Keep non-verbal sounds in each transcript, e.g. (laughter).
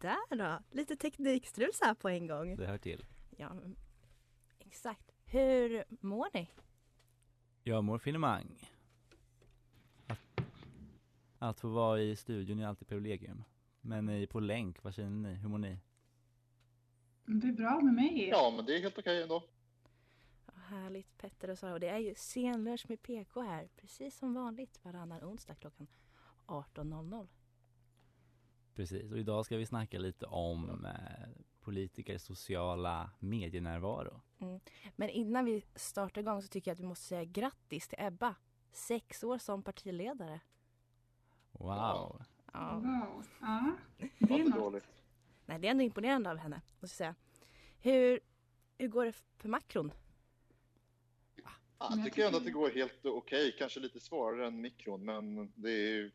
Där då, lite teknikstrul så här på en gång. Det hör till. Ja, exakt. Hur mår ni? Jag mår finemang. Att, att få vara i studion är alltid privilegium. Men i, på länk, vad känner ni? Hur mår ni? Det är bra med mig. Ja, men det är helt okej ändå. Härligt Petter och Sara. Och det är ju senlunch med PK här, precis som vanligt varannan onsdag klockan 18.00. Precis, och idag ska vi snacka lite om eh, politikers sociala medienärvaro. Mm. Men innan vi startar igång så tycker jag att vi måste säga grattis till Ebba. Sex år som partiledare. Wow! Ja. Wow. Ja, Det är inte något. dåligt. Nej, det är ändå imponerande av henne, måste jag säga. Hur, hur går det för makron? Ja, jag tycker ändå att det går helt okej. Kanske lite svårare än mikron, men det är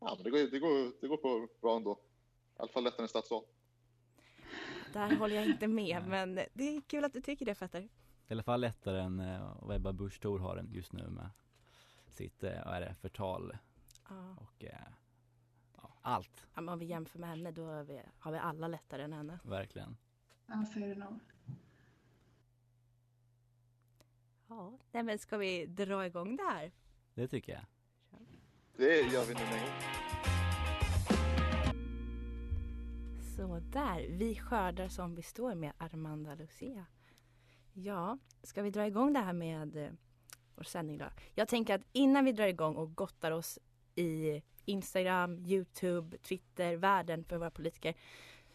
ja, men det går, det går, det går på bra ändå. I alla fall lättare än stadsval. Där håller jag inte med, men det är kul att du tycker det Petter. I alla fall lättare än eh, vad Ebba Busch Thor har just nu med sitt, eh, vad är det, förtal Ja. och eh, ja, allt, Ja, men om vi jämför med henne då har vi, har vi alla lättare än henne. verkligen. Ja, så är det nog. Ja, nej men ska vi dra igång det här? Det tycker jag. Det gör vi nu med. Så där, vi skördar som vi står med Armanda Lucia. Ja, ska vi dra igång det här med eh, vår sändning då? Jag tänker att innan vi drar igång och gottar oss i Instagram, Youtube, Twitter, världen för våra politiker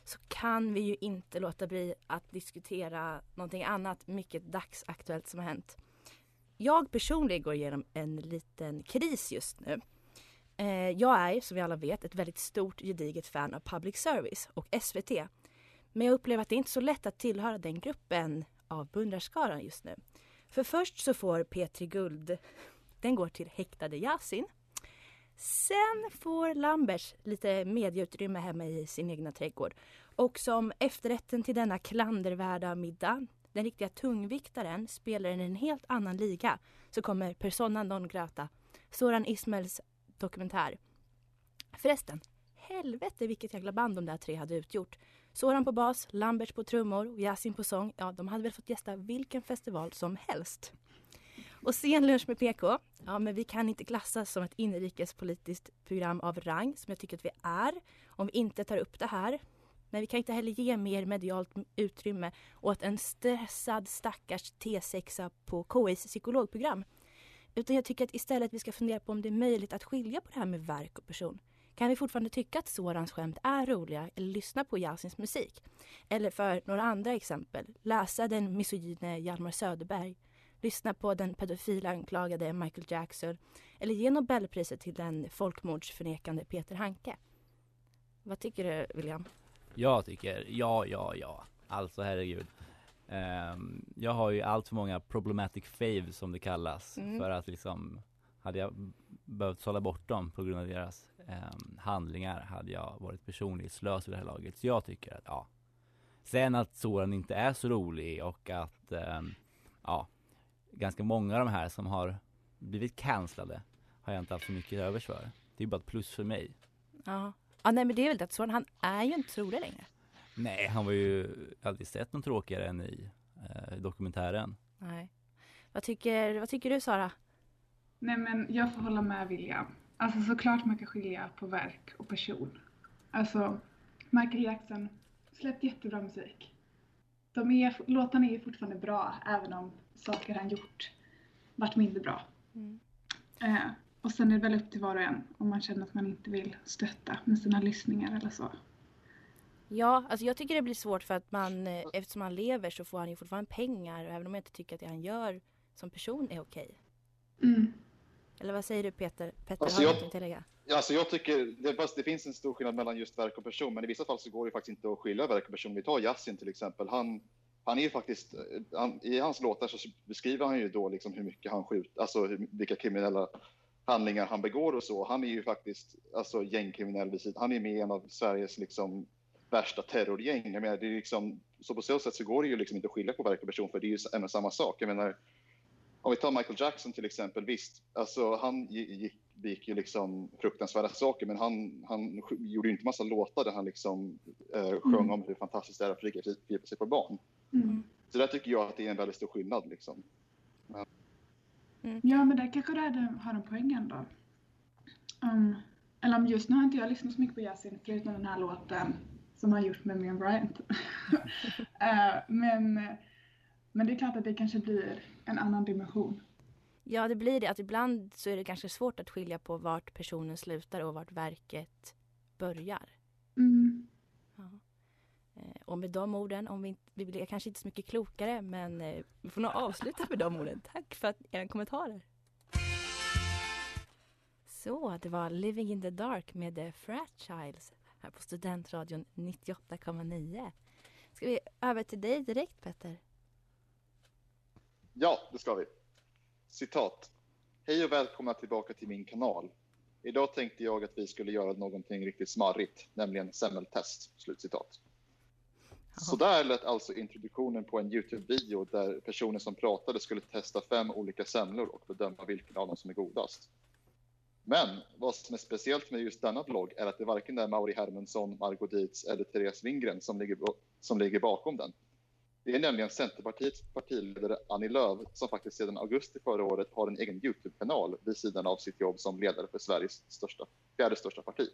så kan vi ju inte låta bli att diskutera någonting annat mycket dagsaktuellt som har hänt. Jag personligen går igenom en liten kris just nu. Eh, Jag är, som vi alla vet, ett väldigt stort gediget fan av public service och SVT. Men jag upplever att det inte är så lätt att tillhöra den gruppen av beundrarskaran just nu. För först så får P3 Guld, den går till häktade Yasin. Sen får Lambers lite medieutrymme hemma i sin egna trädgård. Och som efterrätten till denna klandervärda middag, den riktiga tungviktaren spelar i en helt annan liga, så kommer Persona non grata, Soran Ismails dokumentär. Förresten, helvete vilket jäkla band de där tre hade utgjort. Soran på bas, Lambert på trummor och Yasin på sång. Ja, de hade väl fått gästa vilken festival som helst. Och sen lunch med PK. Ja, men vi kan inte klassas som ett inrikespolitiskt program av rang, som jag tycker att vi är, om vi inte tar upp det här. Men vi kan inte heller ge mer medialt utrymme åt en stressad stackars T6 på KIs psykologprogram. Utan jag tycker att istället vi ska fundera på om det är möjligt att skilja på det här med verk och person. Kan vi fortfarande tycka att Sorans skämt är roliga eller lyssna på Yasins musik? Eller för några andra exempel, läsa den misogyne Hjalmar Söderberg, lyssna på den pedofilanklagade Michael Jackson eller ge Nobelpriset till den folkmordsförnekande Peter Hanke. Vad tycker du William? Jag tycker, ja, ja, ja. Alltså herregud. Ehm, jag har ju allt för många problematic faves som det kallas. Mm. För att liksom, hade jag behövt sålla bort dem på grund av deras ehm, handlingar hade jag varit personligt slös vid det här laget. Så jag tycker att, ja. Sen att Soran inte är så rolig och att, ehm, ja, ganska många av de här som har blivit cancellade har jag inte haft så mycket övers för. Det är bara ett plus för mig. Ja. ja nej men det är väl det att Soran han är ju inte rolig längre. Nej, han var ju aldrig sett någon tråkigare än i eh, dokumentären. Nej. Vad tycker, vad tycker du Sara? Nej, men jag får hålla med William. Alltså såklart man kan skilja på verk och person. Alltså, Michael Jackson släppt jättebra musik. De är, låtarna är fortfarande bra, även om saker han gjort varit mindre bra. Mm. Eh, Och sen är det väl upp till var och en om man känner att man inte vill stötta med sina lyssningar eller så. Ja, alltså jag tycker det blir svårt för att man, eh, eftersom han lever så får han ju fortfarande pengar och även om jag inte tycker att det han gör som person är okej. Mm. Eller vad säger du Peter? Petter, Alltså, har du jag- någonting att tillägga? Ja, Alltså jag tycker det, fast det finns en stor skillnad mellan just verk och person, men i vissa fall så går det faktiskt inte att skilja verk och person. Vi tar Yasin till exempel. Han, han är ju faktiskt, eh, han, i hans låtar så beskriver han ju då liksom hur mycket han skjuter, alltså hur, vilka kriminella handlingar han begår och så. Han är ju faktiskt alltså, gängkriminell vid sidan. Han är med i en av Sveriges liksom, värsta terrorgäng. Jag menar, det är liksom, så på så sätt så går det ju liksom inte att skilja på verk och person, för det är ju en och samma sak. Jag menar, om vi tar Michael Jackson till exempel, visst, alltså han gi- gick, begick ju liksom fruktansvärda saker, men han, han gjorde ju inte massa låtar där han liksom eh, sjöng Mm. om hur fantastiskt det är att förgripa sig- på barn. Mm. Så där tycker jag att det är en väldigt stor skillnad liksom. Ja, men där kanske det hade, har en poäng ändå. Um, eller om just nu har inte jag lyssnat så mycket på Yasin förutom den här låten som han gjort med Miriam Bryant. (laughs) Eh, men, men det är klart att det kanske blir en annan dimension. Ja, det blir det. Att ibland så är det ganska svårt att skilja på vart personen slutar och vart verket börjar. Mm. Ja. Eh, Och med de orden, om vi, inte, vi blir kanske inte så mycket klokare, men eh, vi får nog avsluta med de orden. (laughs) Tack för att era kommentarer. Så, det var Living in the Dark med The Fragile här på Studentradion 98,9. Ska vi över till dig direkt, Petter? Ja, det ska vi. Citat. Hej och välkomna tillbaka till min kanal. Idag tänkte jag att vi skulle göra någonting riktigt smarrigt, nämligen semmeltest. Slutcitat. Så där lät alltså introduktionen på en Youtube-video där personen som pratade skulle testa fem olika semlor och bedöma vilken av dem som är godast. Men vad som är speciellt med just denna blogg är att det varken är Mauri Hermansson, Margot Dietz eller Therese Wingren som ligger, som ligger bakom den. Det är nämligen Centerpartiets partiledare Annie Lööf som faktiskt sedan augusti förra året har en egen Youtube-kanal vid sidan av sitt jobb som ledare för Sveriges största, fjärde största parti.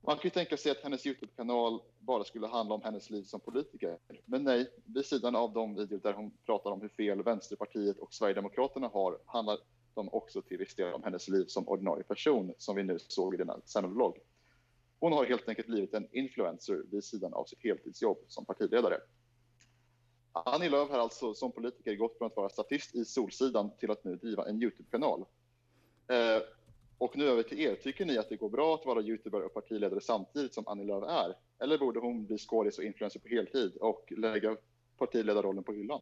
Man kan ju tänka sig att hennes Youtube-kanal bara skulle handla om hennes liv som politiker. Men nej, vid sidan av de videor där hon pratar om hur fel Vänsterpartiet och Sverigedemokraterna har handlar de också till viss del om hennes liv som ordinarie person som vi nu såg i denna semmelvlogg. Hon har helt enkelt blivit en influencer vid sidan av sitt heltidsjobb som partiledare. Annie Lööf har alltså som politiker gått från att vara statist i Solsidan till att nu driva en Youtube-kanal. Eh, och nu över till er. Tycker ni att det går bra att vara youtuber och partiledare samtidigt som Annie Lööf är? Eller borde hon bli skådis och influencer på heltid och lägga partiledarrollen på hyllan?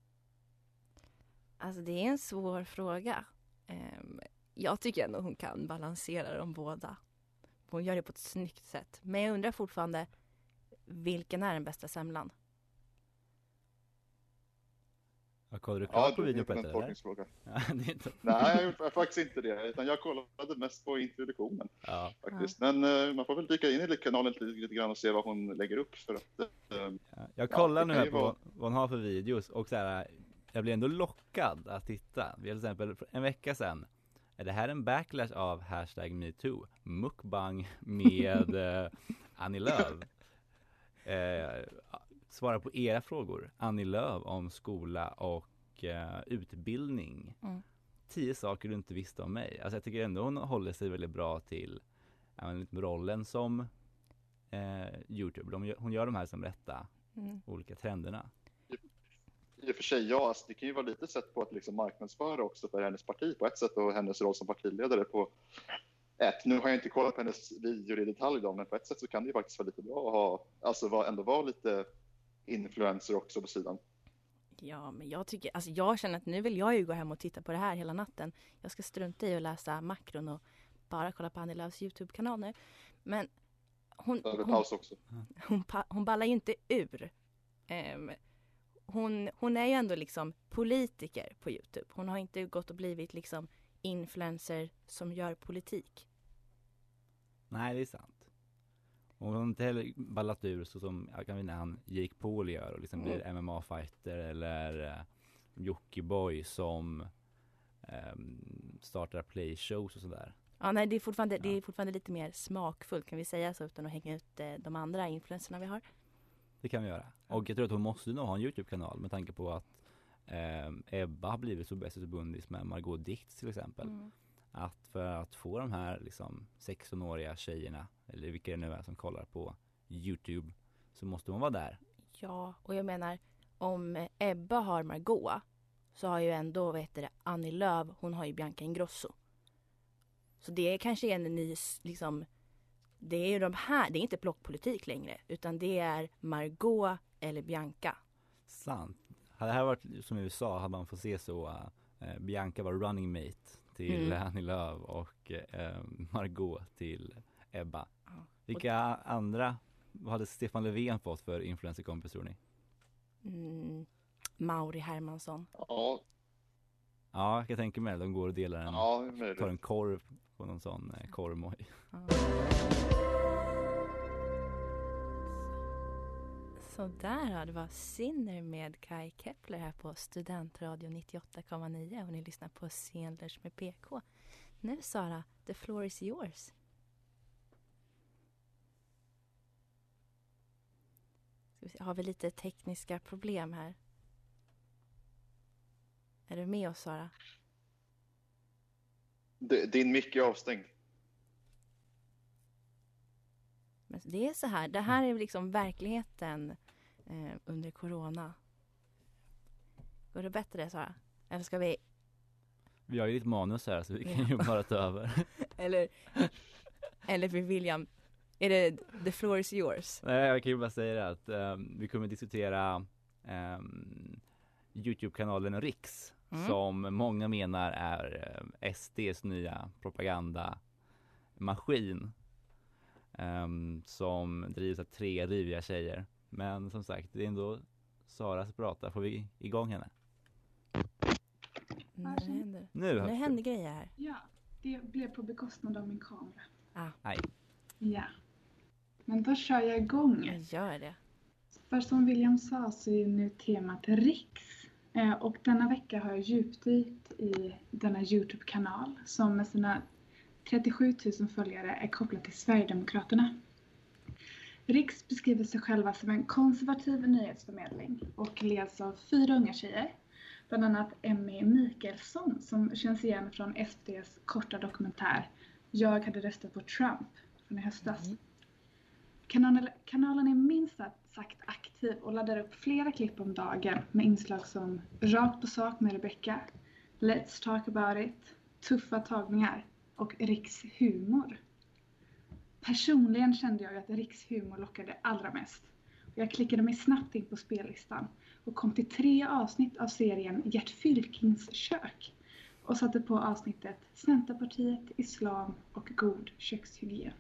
Alltså det är en svår fråga. Ehm, Jag tycker ändå hon kan balansera dem båda. Hon gör det på ett snyggt sätt. Men jag undrar fortfarande, vilken är den bästa semlan? Ja, kollade du Ja, klart på det är videon inte en Petter? eller? (laughs) Ja, det är inte... Nej, jag gjorde faktiskt inte det. Utan jag kollade mest på introduktionen. Ja. Faktiskt. Men eh, man får väl dyka in i kanalen lite, lite grann och se vad hon lägger upp. För att, eh, Ja, Jag kollar nu här på vara- vad hon har för videos och så här, jag blir ändå lockad att titta. Vi har till exempel en vecka sedan, är det här en backlash av hashtag metoo? Mukbang med (laughs) eh, Annie Lööf. Eh, svara på era frågor. Annie Lööf om skola och eh, utbildning. Mm. Tio saker du inte visste om mig. Alltså jag tycker ändå hon håller sig väldigt bra till ja, men liksom rollen som eh, Youtube. De hon gör de här som rätta Mm. olika trenderna. I och för sig, ja, alltså, det kan ju vara lite sätt på att liksom marknadsföra också för hennes parti på ett sätt och hennes roll som partiledare på ett. Nu har jag inte kollat på hennes videor i detalj då, men på ett sätt så kan det ju faktiskt vara lite bra att ha, alltså ändå vara lite influencer också på sidan. Ja, men jag tycker, alltså jag känner att nu vill jag ju gå hem och titta på det här hela natten. Jag ska strunta i att läsa makron och bara kolla på Annie Lööfs Youtube-kanal nu. Men hon, hon, hon, hon ballar ju inte ur. Ehm, hon, hon är ju ändå liksom politiker på Youtube. Hon har inte gått och blivit liksom influencer som gör politik. Nej, det är sant. Och hon har inte heller ballat ur så som kan minna han Jake Paul gör och liksom Mm. blir MMA-fighter eller eh, Jockiboi som ehm, startar playshows och sådär. Ja, nej, det är, fortfarande, det är fortfarande lite mer smakfullt kan vi säga så utan att hänga ut eh, de andra influencerna vi har. Det kan vi göra. Och jag tror att hon måste nog ha en Youtube-kanal med tanke på att ehm, Ebba har blivit så bäst bundis med Margot Dietz till exempel. Mm. att för att få de här liksom 16-åriga tjejerna, eller vilka det nu är som kollar på Youtube, så måste man vara där. Ja, och jag menar om Ebba har Margot så har ju ändå, vad heter det, Annie Lööf, hon har ju Bianca Ingrosso. Så det är kanske är en ny, liksom, det är ju de här, det är inte blockpolitik längre, utan det är Margot eller Bianca. Sant. Hade det här varit som i USA hade man fått se så, uh, Bianca var running mate till Mm. Annie Lööf och uh, Margot till Ebba. Ja. Vilka andra, vad hade Stefan Löfven fått för influencerkompis tror ni? Mm, Mauri Hermansson. Ja, Ja, jag tänka mig det. De går och delar en, ja tar en korv på någon sån eh, korvmoj. Ja. Så där ja, det var Sinner med Kai Kepler här på Studentradio 98,9 och ni lyssnar på Scenlers med PK. Nu Sara, the floor is yours. Ska vi se, har vi lite tekniska problem här? Är du med oss Sara? Din mick är avstängd. Men det är så här, det här är liksom verkligheten eh, under corona. Går det bättre Sara? Eller ska vi, Vi har ju ditt manus här så vi kan ju bara ta över. (laughs) eller, eller för William, är det the floor is yours? Nej, jag kan ju bara säga det att ehm, vi kommer diskutera um, Youtube-kanalen Riks Mm. som många menar är eh, SDs nya propagandamaskin ehm, som drivs av tre riviga tjejer. Men som sagt, det är ändå Sara som pratar. Får vi igång henne? Nu händer, Nu nu händer grejer här. Ja, det blev på bekostnad av min kamera. Ah, Nej. Ja. Men då kör jag igång. jag gör det. För som William sa så är nu temat Riks. Eh, och denna vecka har jag djupdykt i denna Youtube-kanal som med sina 37 000 följare är kopplad till Sverigedemokraterna. Riks beskriver sig själva som en konservativ nyhetsförmedling och leds av fyra unga tjejer. Bland annat Emmy Mikaelsson som känns igen från SDs korta dokumentär Jag hade röstat på Trump från i höstas. Mm. Kanalen, kanalen är minst sagt aktiv och laddar upp flera klipp om dagen med inslag som Rakt på sak med Rebecca, Let's talk about it, Tuffa tagningar och rikshumor. Personligen kände jag att rikshumor lockade allra mest. Jag klickade mig snabbt in på spellistan och kom till tre avsnitt av serien Gert Fylkings kök och satte på avsnittet Centerpartiet, Islam och god kökshygien.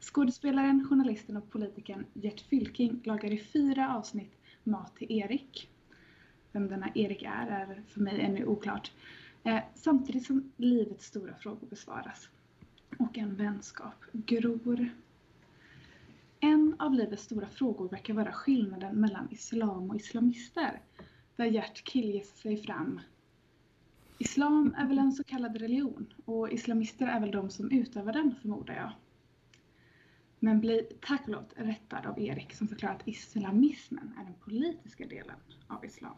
Skådespelaren, journalisten och politikern Gert Fylking lagar i fyra avsnitt mat till Erik. Vem denna Erik är, är för mig ännu oklart. Eh, samtidigt som livets stora frågor besvaras. Och en vänskap gror. En av livets stora frågor verkar vara skillnaden mellan islam och islamister. Där Gert killgissar sig fram. Islam är väl en så kallad religion och islamister är väl de som utövar den förmodar jag. Men blir tack och lov rättad av Erik som förklarar att islamismen är den politiska delen av islam.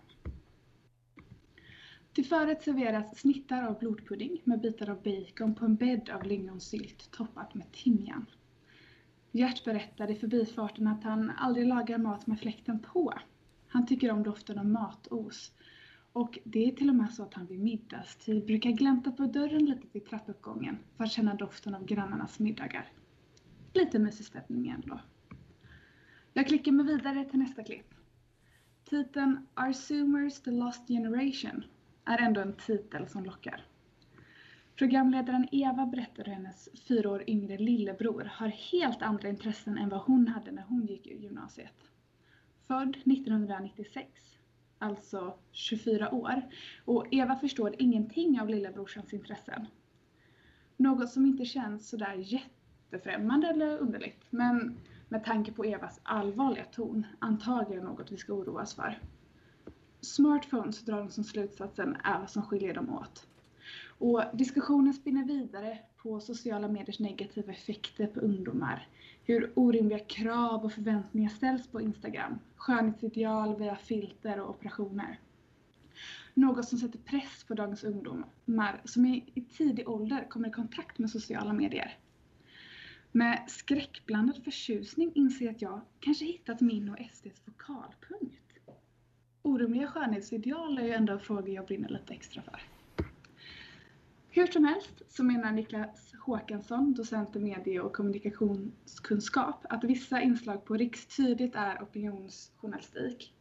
Till förrätt serveras snittar av blodpudding med bitar av bacon på en bädd av lingonsylt toppat med timjan. Gert berättar i förbifarten att han aldrig lagar mat med fläkten på. Han tycker om doften av matos. Och det är till och med så att han vid middagstid brukar glänta på dörren lite vid trappuppgången för att känna doften av grannarnas middagar. Lite mysig stämning ändå. Jag klickar mig vidare till nästa klipp. Titeln Are Zoomers the Lost Generation är ändå en titel som lockar. Programledaren Eva berättar hur hennes fyra år yngre lillebror har helt andra intressen än vad hon hade när hon gick ur gymnasiet. Född 1996, alltså 24 år, och Eva förstår ingenting av lillebrorsans intressen. Något som inte känns sådär jättefrämmande eller underligt, men med tanke på Evas allvarliga ton antagligen något vi ska oroa oss för. Smartphones drar de som slutsatsen är vad som skiljer dem åt. Och diskussionen spinner vidare på sociala mediers negativa effekter på ungdomar. Hur orimliga krav och förväntningar ställs på Instagram. Skönhetsideal via filter och operationer. Något som sätter press på dagens ungdomar som i, i tidig ålder kommer i kontakt med sociala medier. Med skräckblandad förtjusning inser jag att jag kanske hittat min och SDs vokalpunkt. Orimliga skönhetsideal är ju ändå frågor jag brinner lite extra för. Hur som helst så menar Niklas Håkansson, docent i medie och kommunikationskunskap, att vissa inslag på Riks tydligt är opinionsjournalistik.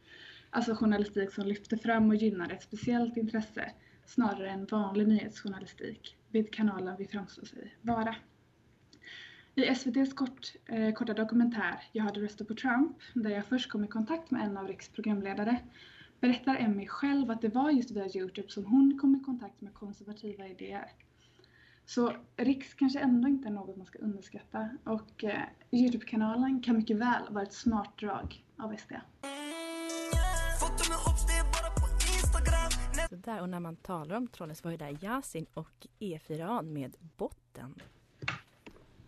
Alltså journalistik som lyfter fram och gynnar ett speciellt intresse snarare än vanlig nyhetsjournalistik vid kanalen vi framstår sig vara. I SVTs kort, eh, korta dokumentär Jag hade röstat på Trump, där jag först kom i kontakt med en av Riks programledare, berättar Emmy själv att det var just via Youtube som hon kom i kontakt med konservativa idéer. Så Riks kanske ändå inte är något man ska underskatta och eh, Youtube-kanalen kan mycket väl vara ett smart drag av SD. Så där, och när man talar om trollen så var ju där Yasin och E4A med botten.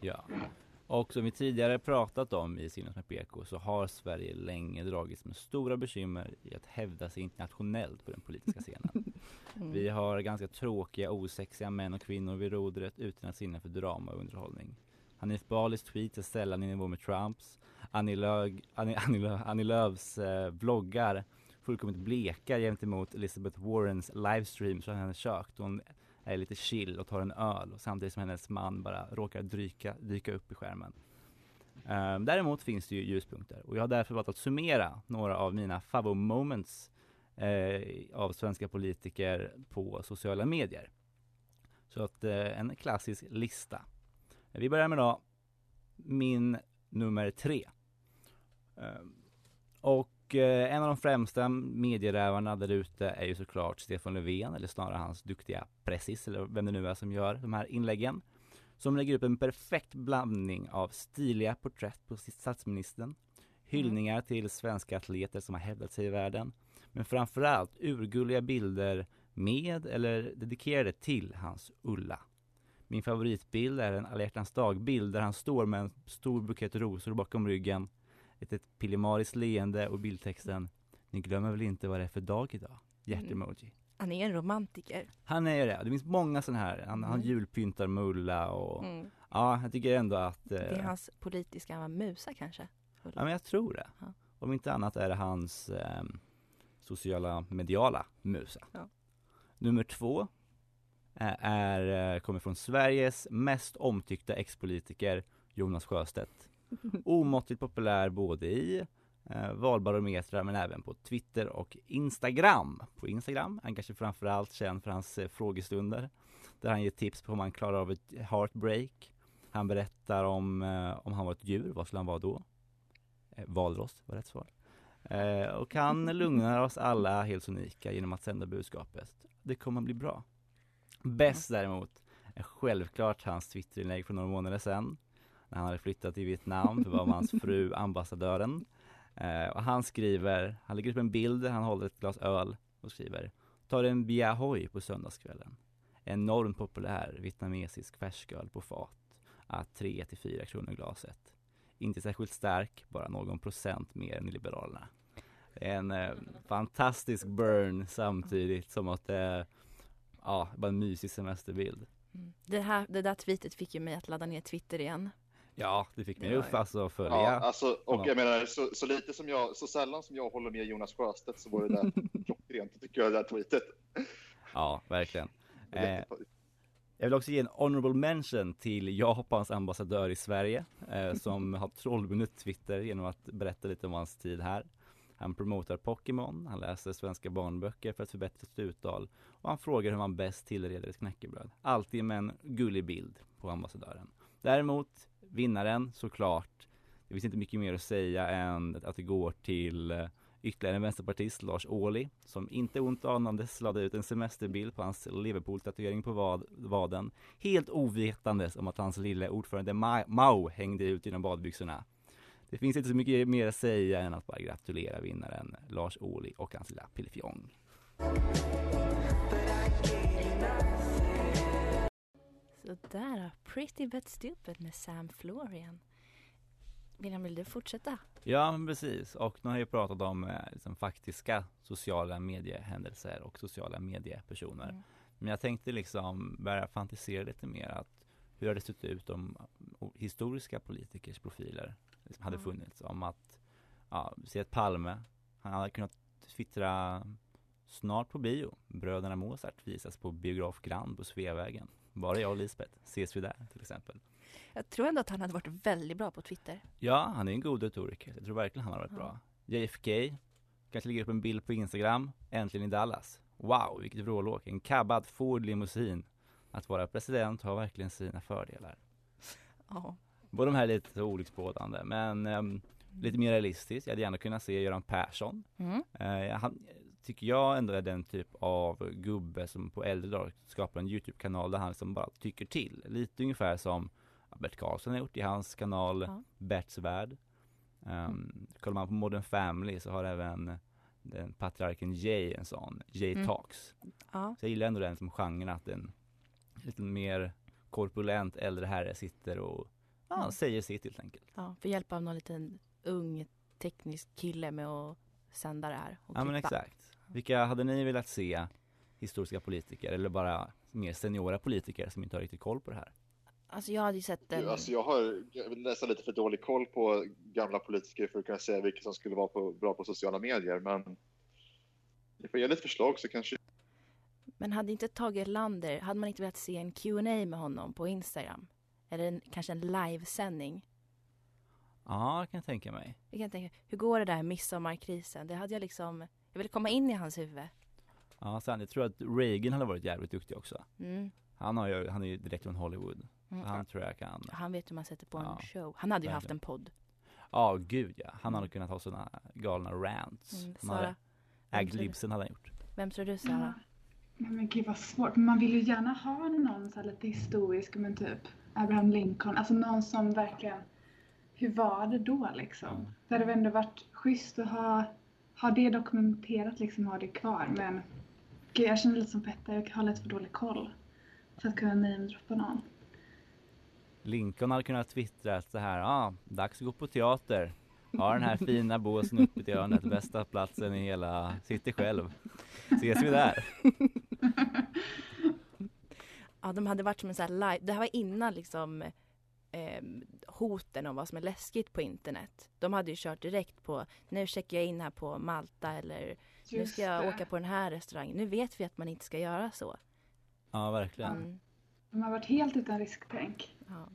Ja. Och som vi tidigare pratat om i Sinnes med PK så har Sverige länge dragits med stora bekymmer i att hävda sig internationellt på den politiska scenen. Mm. Vi har ganska tråkiga, osexiga män och kvinnor vid rodret utan att sinne för drama och underhållning. Hanif Balis tweets är sällan i nivå med Trumps. Annie, Lööf, Annie, Annie, Lööf, Annie Lööfs eh, vloggar fullkomligt blekar gentemot Elizabeth Warrens livestream från hennes kök. Hon är lite chill och tar en öl och samtidigt som hennes man bara råkar dyka, dyka upp i skärmen. Um, däremot finns det ju ljuspunkter och jag har därför valt att summera några av mina favvo moments eh, av svenska politiker på sociala medier. Så att eh, en klassisk lista. Vi börjar med då min nummer tre. Um, och eh, en av de främsta medierävarna där ute är ju såklart Stefan Löfven, eller snarare hans duktiga pressis, eller vem det nu är som gör de här inläggen. Som lägger upp en perfekt blandning av stiliga porträtt på statsministern, hyllningar till svenska atleter som har hävdat sig i världen, men framförallt urgulliga bilder med eller dedikerade till hans Ulla. Min favoritbild är en alla hjärtans dag-bild där han står med en stor bukett rosor bakom ryggen ett, ett pillemariskt leende och bildtexten Ni glömmer väl inte vad det är för dag idag? Hjärtemoji. Han är en romantiker. Han är det. Det finns många sådana här. Han, han Mm. julpyntar Mulla och Mm. ja, jag tycker ändå att Det är eh, hans politiska musa kanske? Ulla. Ja, men jag tror det. Ja. Om inte annat är det hans eh, sociala mediala musa. Ja. Nummer två är, är, eh, kommer från Sveriges mest omtyckta ex-politiker Jonas Sjöstedt. Omåttligt populär både i eh, valbarometrar men även på Twitter och Instagram. På Instagram är han kanske framförallt känd för hans eh, frågestunder där han ger tips på hur man klarar av ett heartbreak. Han berättar om, eh, om han var ett djur, vad skulle han vara då? Eh, valross var rätt svar. Eh, och han lugnar oss alla helt unika genom att sända budskapet. Det kommer att bli bra. Bäst däremot är självklart hans Twitterinlägg för några månader sedan när han hade flyttat till Vietnam för var hans fru ambassadören. Eh, och han skriver, han lägger upp en bild där han håller ett glas öl och skriver Tar en Bia Hoi på söndagskvällen. Enormt populär vietnamesisk färsköl på fat. Ah, att 3 till 4 kronor glaset. Inte särskilt stark, bara någon procent mer än i Liberalerna. En eh, fantastisk burn samtidigt som att det är ja, bara en mysig semesterbild. Mm. Det, här, det där tweetet fick ju mig att ladda ner Twitter igen. Ja, det fick mig upp ju- alltså att följa. Ja, alltså, och Ja. jag menar, så, så lite som jag, så sällan som jag håller med Jonas Sjöstedt så var det där (laughs) klockrent, tycker jag, det där tweetet. Ja, verkligen. Eh, jag vill också ge en honorable mention till Japans ambassadör i Sverige eh, som har trollvunnit Twitter genom att berätta lite om hans tid här. Han promotar Pokémon, han läser svenska barnböcker för att förbättra sitt uttal och han frågar hur man bäst tillreder ett knäckebröd. Alltid med en gullig bild på ambassadören. Däremot, vinnaren såklart, det finns inte mycket mer att säga än att det går till eh, ytterligare en vänsterpartist, Lars Ohly, som inte ont anandes lade ut en semesterbild på hans Liverpool-tatuering på vad, vaden, helt ovetandes om att hans lille ordförande Ma- Mao hängde ut genom badbyxorna. Det finns inte så mycket mer att säga än att bara gratulera vinnaren Lars Ohly och hans lilla pillefjong. Så där, Pretty But Stupid med Sam Florian. William, vill du fortsätta? Ja, precis. Och nu har jag pratat om eh, liksom, faktiska sociala mediehändelser och sociala mediepersoner. Mm. Men jag tänkte liksom börja fantisera lite mer att hur hade det sett ut om historiska politikers profiler liksom hade Ja. funnits? Om att, ja, se att Palme, han hade kunnat twittra snart på bio. Bröderna Mozart visas på Biograf Grand på Sveavägen. Bara jag och Lisbeth ses vi där till exempel. Jag tror ändå att han hade varit väldigt bra på Twitter. Ja, han är en god retoriker. Jag tror verkligen han har varit Ja. bra. JFK, kanske lägger upp en bild på Instagram. Äntligen i Dallas. Wow, vilket vrålåk. En kabbad Ford limousin. Att vara president har verkligen sina fördelar. Ja. Båda de här är lite olycksbådande, men ehm, lite mer realistiskt. Jag hade gärna kunnat se Göran Persson. Mm. Eh, han tycker jag ändå är den typ av gubbe som på äldre dagar skapar en Youtube-kanal där han som bara tycker till. Lite ungefär som Bert Karlsson har gjort i hans kanal Ja. Berts Värld. Um, kollar man på Modern Family så har även den patriarken Jay en sån, Jay Mm. Talks. Ja. Så jag gillar ändå den som genre att en lite mer korpulent äldre herre sitter och ja, Mm. säger sitt helt enkelt. Ja, för hjälp av någon liten ung teknisk kille med att sända det här och Ja men exakt. Vilka hade ni velat se historiska politiker eller bara mer seniora politiker som inte har riktigt koll på det här? Alltså jag hade ju sett den. Alltså jag har jag nästan lite för dålig koll på gamla politiker för att kunna säga vilka som skulle vara på, bra på sociala medier. Men ni får ge lite förslag så kanske Men hade inte Tage Erlander, hade man inte velat se en Q&A med honom på Instagram? Eller en, kanske en livesändning? Ja, jag kan tänka mig. Jag kan tänka, hur går det där midsommarkrisen? Det hade jag liksom, jag ville komma in i hans huvud. Ja, sen, jag tror att Reagan hade varit jävligt duktig också. Mm. Han, har ju, han är ju direkt från Hollywood. Mm. Han tror jag kan. Han vet hur man sätter på en Ja, show. Han hade ju haft en podd. Ja, gud ja. Han hade kunnat ha sådana galna rants. Mm, Sara, du? Libsen hade han gjort. Vem tror du Sara? Nej men gud vad svårt. Man vill ju gärna ha någon så här lite historisk, men typ Abraham Lincoln. Alltså någon som verkligen, hur var det då liksom? Det hade väl ändå varit schysst att ha, ha det dokumenterat liksom, ha det kvar. Men gud, jag känner lite som Petter, jag har lite för dålig koll. För att kunna namedroppa någon. Lincoln hade kunnat twittra så här, ja, ah, dags att gå på teater. Har den här fina båsen uppe i hörnet, bästa platsen i hela, sitter själv. Ses vi där? (laughs) Ja, de hade varit som en sån här live, det här var innan liksom eh, hoten om vad som är läskigt på internet. De hade ju kört direkt på, nu checkar jag in här på Malta eller nu Just ska jag det. åka på den här restaurangen. Nu vet vi att man inte ska göra så. Ja, verkligen. Mm. De har varit helt utan risktänk. Ja.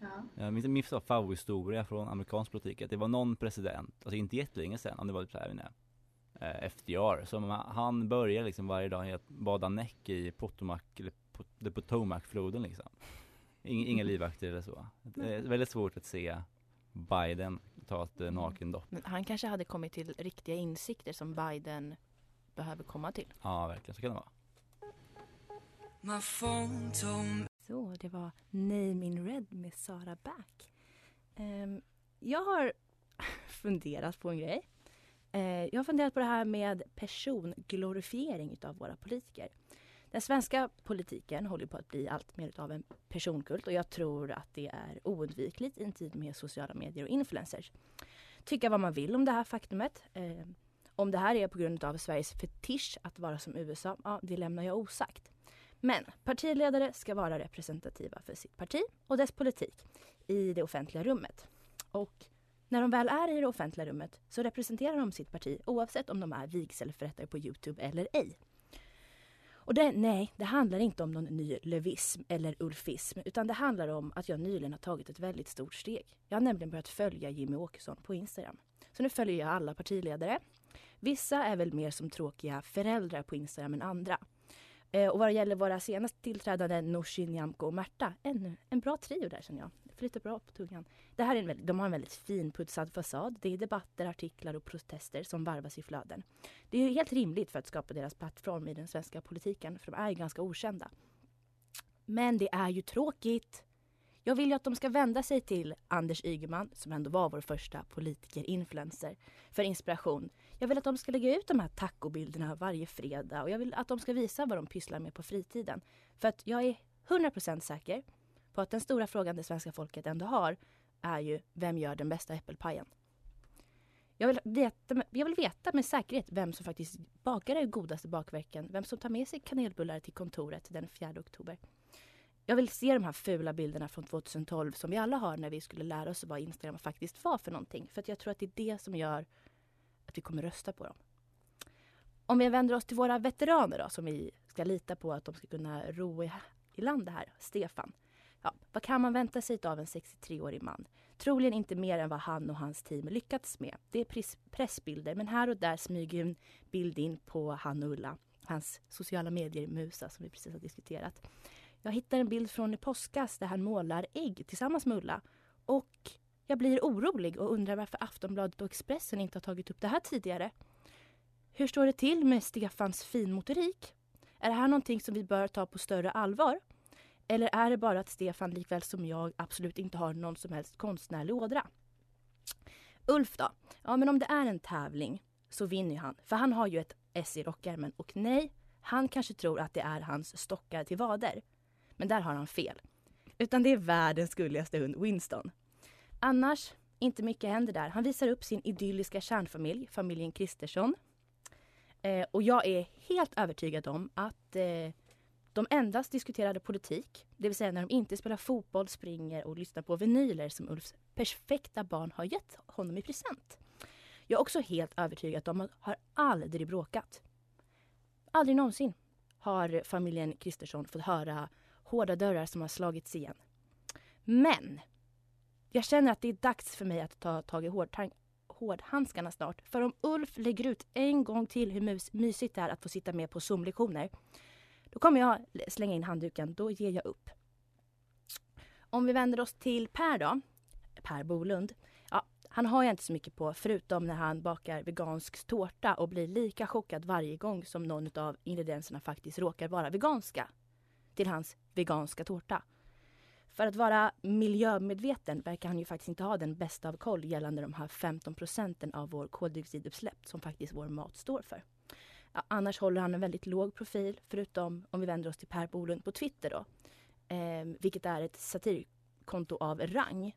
Ja. Jag minns min favorithistoria från amerikansk politik, att det var någon president, alltså inte jättelänge sedan, om det var typ såhär, inte, FDR, som han började liksom varje dag bada näck i Potomac, eller Pot- Potomac-floden liksom. Ing, inga livvakter eller så. Det är väldigt svårt att se Biden ta ett eh, nakendopp. Men han kanske hade kommit till riktiga insikter som Biden behöver komma till. Ja, verkligen, så kan det vara. Så, det var Name in Red med Sara Back. Ehm, jag har (laughs) funderat på en grej. Eh, jag har funderat på det här med personglorifiering utav våra politiker. Den svenska politiken håller på att bli allt mer av en personkult och jag tror att det är oundvikligt i en tid med sociala medier och influencers. Tycka vad man vill om det här faktumet. Eh, om det här är på grund av Sveriges fetisch att vara som USA, ja, det lämnar jag osagt. Men partiledare ska vara representativa för sitt parti och dess politik i det offentliga rummet. Och när de väl är i det offentliga rummet så representerar de sitt parti oavsett om de är vigselförrättare på Youtube eller ej. Och det, nej, det handlar inte om någon ny levism eller ulfism utan det handlar om att jag nyligen har tagit ett väldigt stort steg. Jag har nämligen börjat följa Jimmy Åkesson på Instagram. Så nu följer jag alla partiledare. Vissa är väl mer som tråkiga föräldrar på Instagram än andra. Eh, och vad det gäller våra senast tillträdande Nooshi, Nyamko och Märta, en, en bra trio där känner jag. Flyter bra på tungan. Det här är en väldigt, de har en väldigt finputsad fasad. Det är debatter, artiklar och protester som varvas i flöden. Det är helt rimligt för att skapa deras plattform i den svenska politiken, för de är ju ganska okända. Men det är ju tråkigt. Jag vill ju att de ska vända sig till Anders Ygeman, som ändå var vår första politiker-influencer, för inspiration. Jag vill att de ska lägga ut de här tacobilderna varje fredag och jag vill att de ska visa vad de pysslar med på fritiden. För att jag är 100% säker att den stora frågan det svenska folket ändå har, är ju vem gör den bästa äppelpajen? Jag vill, veta, jag vill veta med säkerhet vem som faktiskt bakar den godaste bakverken. Vem som tar med sig kanelbullar till kontoret den 4 oktober. Jag vill se de här fula bilderna från 2012 som vi alla har när vi skulle lära oss vad Instagram faktiskt var för någonting. För att jag tror att det är det som gör att vi kommer rösta på dem. Om vi vänder oss till våra veteraner då, som vi ska lita på att de ska kunna ro i, i land det här. Stefan. Ja, vad kan man vänta sig av en 63-årig man? Troligen inte mer än vad han och hans team lyckats med. Det är pressbilder, men här och där smyger en bild in på han och Ulla. Hans sociala medier-musa som vi precis har diskuterat. Jag hittar en bild från i påskas där han målar ägg tillsammans med Ulla. Och jag blir orolig och undrar varför Aftonbladet och Expressen inte har tagit upp det här tidigare. Hur står det till med Stefans finmotorik? Är det här någonting som vi bör ta på större allvar? Eller är det bara att Stefan likväl som jag absolut inte har någon som helst konstnärlig ådra? Ulf då? Ja, men om det är en tävling så vinner ju han. För han har ju ett S i rockärmen. Och nej, han kanske tror att det är hans stockar till vader. Men där har han fel. Utan det är världens gulligaste hund, Winston. Annars, inte mycket händer där. Han visar upp sin idylliska kärnfamilj, familjen Kristersson. Eh, och jag är helt övertygad om att eh, de endast diskuterade politik, det vill säga när de inte spelar fotboll, springer och lyssnar på vinyler som Ulfs perfekta barn har gett honom i present. Jag är också helt övertygad om att de har aldrig bråkat. Aldrig någonsin har familjen Kristersson fått höra hårda dörrar som har slagits igen. Men jag känner att det är dags för mig att ta tag i hårdhandskarna snart. För om Ulf lägger ut en gång till hur mysigt det är att få sitta med på Zoom-lektioner då kommer jag slänga in handduken. Då ger jag upp. Om vi vänder oss till Per då. Per Bolund. Ja, han har jag inte så mycket på förutom när han bakar vegansk tårta och blir lika chockad varje gång som någon av ingredienserna faktiskt råkar vara veganska till hans veganska tårta. För att vara miljömedveten verkar han ju faktiskt inte ha den bästa av koll gällande de här 15 procenten av vår koldioxidutsläpp som faktiskt vår mat står för. Annars håller han en väldigt låg profil, förutom om vi vänder oss till Per Bolund på Twitter då. Eh, vilket är ett satirkonto av rang.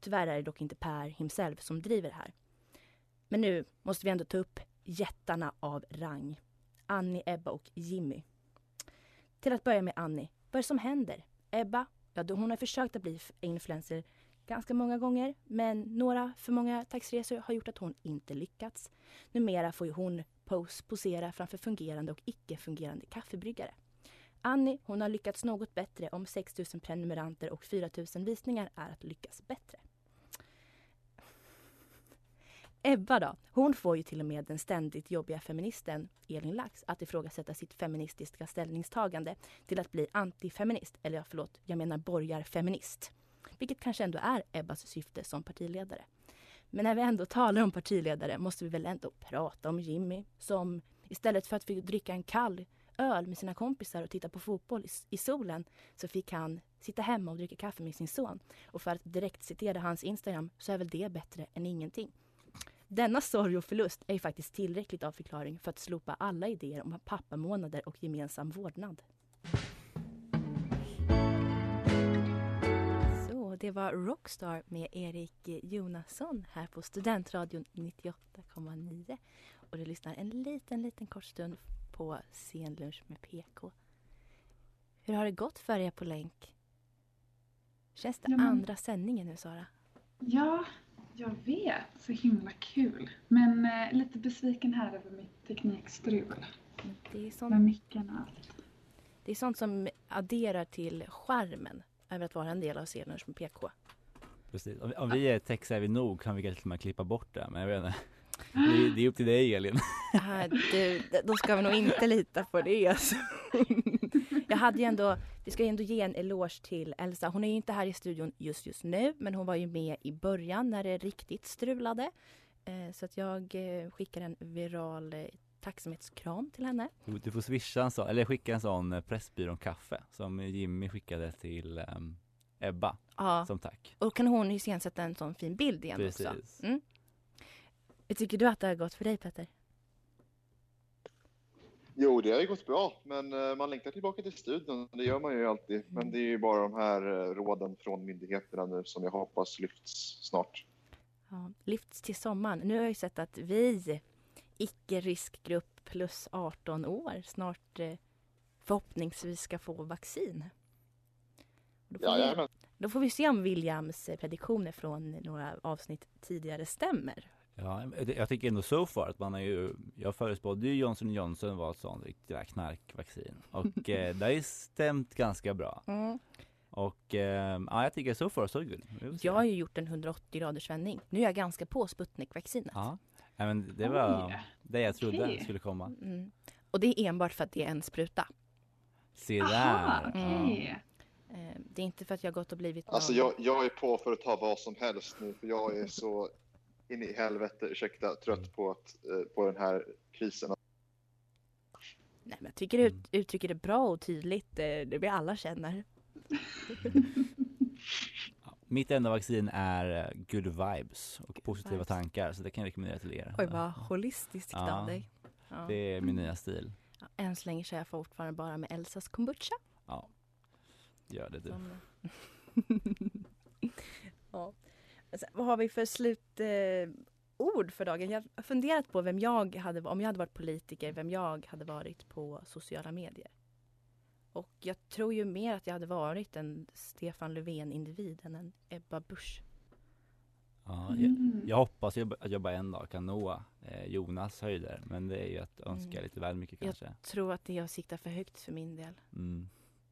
Tyvärr är det dock inte Per himself som driver det här. Men nu måste vi ändå ta upp jättarna av rang. Annie, Ebba och Jimmy. Till att börja med Annie. Vad är det som händer? Ebba, ja, då hon har försökt att bli influencer ganska många gånger men några för många taxiresor har gjort att hon inte lyckats. Numera får ju hon pose posera framför fungerande och icke-fungerande kaffebryggare. Annie hon har lyckats något bättre om 6 000 prenumeranter och 4 000 visningar är att lyckas bättre. Ebba då, hon får ju till och med den ständigt jobbiga feministen Elin Lax att ifrågasätta sitt feministiska ställningstagande till att bli antifeminist, eller förlåt, jag menar borgarfeminist. Vilket kanske ändå är Ebbas syfte som partiledare. Men när vi ändå talar om partiledare måste vi väl ändå prata om Jimmy som istället för att få dricka en kall öl med sina kompisar och titta på fotboll i solen så fick han sitta hemma och dricka kaffe med sin son. Och för att direkt citera hans Instagram så är väl det bättre än ingenting. Denna sorg och förlust är faktiskt tillräckligt av förklaring för att slopa alla idéer om pappamånader och gemensam vårdnad. Det var Rockstar med Erik Jonasson här på Studentradion 98,9. Och du lyssnar en liten, liten kort stund på Scenlunch med PK. Hur har det gått för er på länk? Känns det Ja, men- andra sändningen nu, Sara? Ja, jag vet. Så himla kul. Men eh, lite besviken här över mitt teknikstrul. Det är, sånt, Med micken och allt. det är sånt som adderar till charmen över att vara en del av Scenlunch med PK. Precis. Om, om vi är tech-savvy nog kan vi kanske till och klippa bort det, men jag vet inte. Det, är- det är upp till dig Elin. (laughs) Ah, du, då ska vi nog inte lita på det. Alltså. Jag hade ju ändå, vi ska ju ändå ge en eloge till Elsa. Hon är ju inte här i studion just just nu, men hon var ju med i början när det riktigt strulade. Eh, så att jag eh, skickar en viral eh, tacksamhetskram till henne. Du, får swisha en sån, eller skicka en sån eh, Pressbyrån kaffe som Jimmy skickade till ehm, Ebba Ja. som tack. Och kan hon ju sen sätta en sån fin bild igen Precis. också. Mm. Hur tycker du att det har gått för dig Petter? Jo, det har ju gått bra, men eh, man längtar tillbaka till studion. Det gör man ju alltid. Men det är ju bara de här eh, råden från myndigheterna nu som jag hoppas lyfts snart. Ja, lyfts till sommaren. Nu har jag ju sett att vi, icke-riskgrupp plus 18 år, snart eh, förhoppningsvis ska få vaccin. Då får, vi, Jajamän. då får vi se om Williams eh, prediktioner från några avsnitt tidigare stämmer. Ja, jag tycker ändå so far att man har ju, jag förutspådde ju Johnson Johnson var ett sånt riktigt knarkvaccin och eh, (laughs) det har ju stämt ganska bra. Mm. Och eh, ja, jag tycker so far so good. Vi. Jag har ju gjort en 180 graders vändning. Nu är jag ganska på Sputnik-vaccinet. Ja, Nej, men det var Oj. det jag trodde Okej. skulle komma. Mm. Och det är enbart för att det är en spruta. Se Aha, där! okej. Eh, det är inte för att jag gått och blivit Alltså någon- jag, jag är på för att ta vad som helst nu, för jag är så in i helvete, ursäkta, trött på, att, eh, på den här krisen. Nej, men jag tycker du ut, uttrycker det bra och tydligt. eh, Det vi alla känner. (laughs) Mitt enda vaccin är eh, good vibes och positiva vibes. tankar så det kan jag rekommendera till er. Oj, vad holistiskt Ja. av dig. Ja. Det är min nya stil. Ja, än så länge kör jag fortfarande bara med Elsas kombucha. Ja, gör det du. (laughs) Ja. Alltså, vad har vi för slutord eh, för dagen? Jag har funderat på vem jag hade, om jag hade varit politiker, vem jag hade varit på sociala medier. Och jag tror ju mer att jag hade varit en Stefan Löfven-individ än en Ebba Busch. Ja, Mm. jag, jag hoppas jag, att jag bara en dag kan nå eh, Jonas höjder men det är ju att önska Mm. lite väl mycket Jag kanske. tror att det är att sikta för högt för min del. Mm.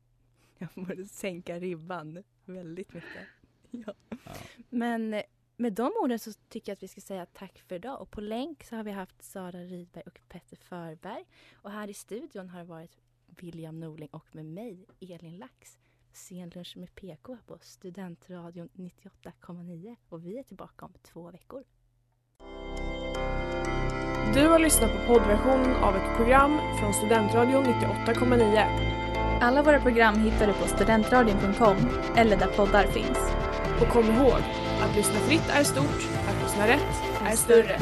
(laughs) Jag borde sänka ribban väldigt mycket. (laughs) Ja. Ja. Men eh, med de orden så tycker jag att vi ska säga tack för idag. Och på länk så har vi haft Sara Rydberg och Petter Förberg. Och här i studion har det varit William Norling och med mig, Elin Lax. Scenlunch med PK på Studentradion 98,9. Och vi är tillbaka om två veckor. Du har lyssnat på poddversionen av ett program från Studentradion 98,9. Alla våra program hittar du på studentradion.com eller där poddar finns. Och kom ihåg, att lyssna fritt är stort, att lyssna rätt är större.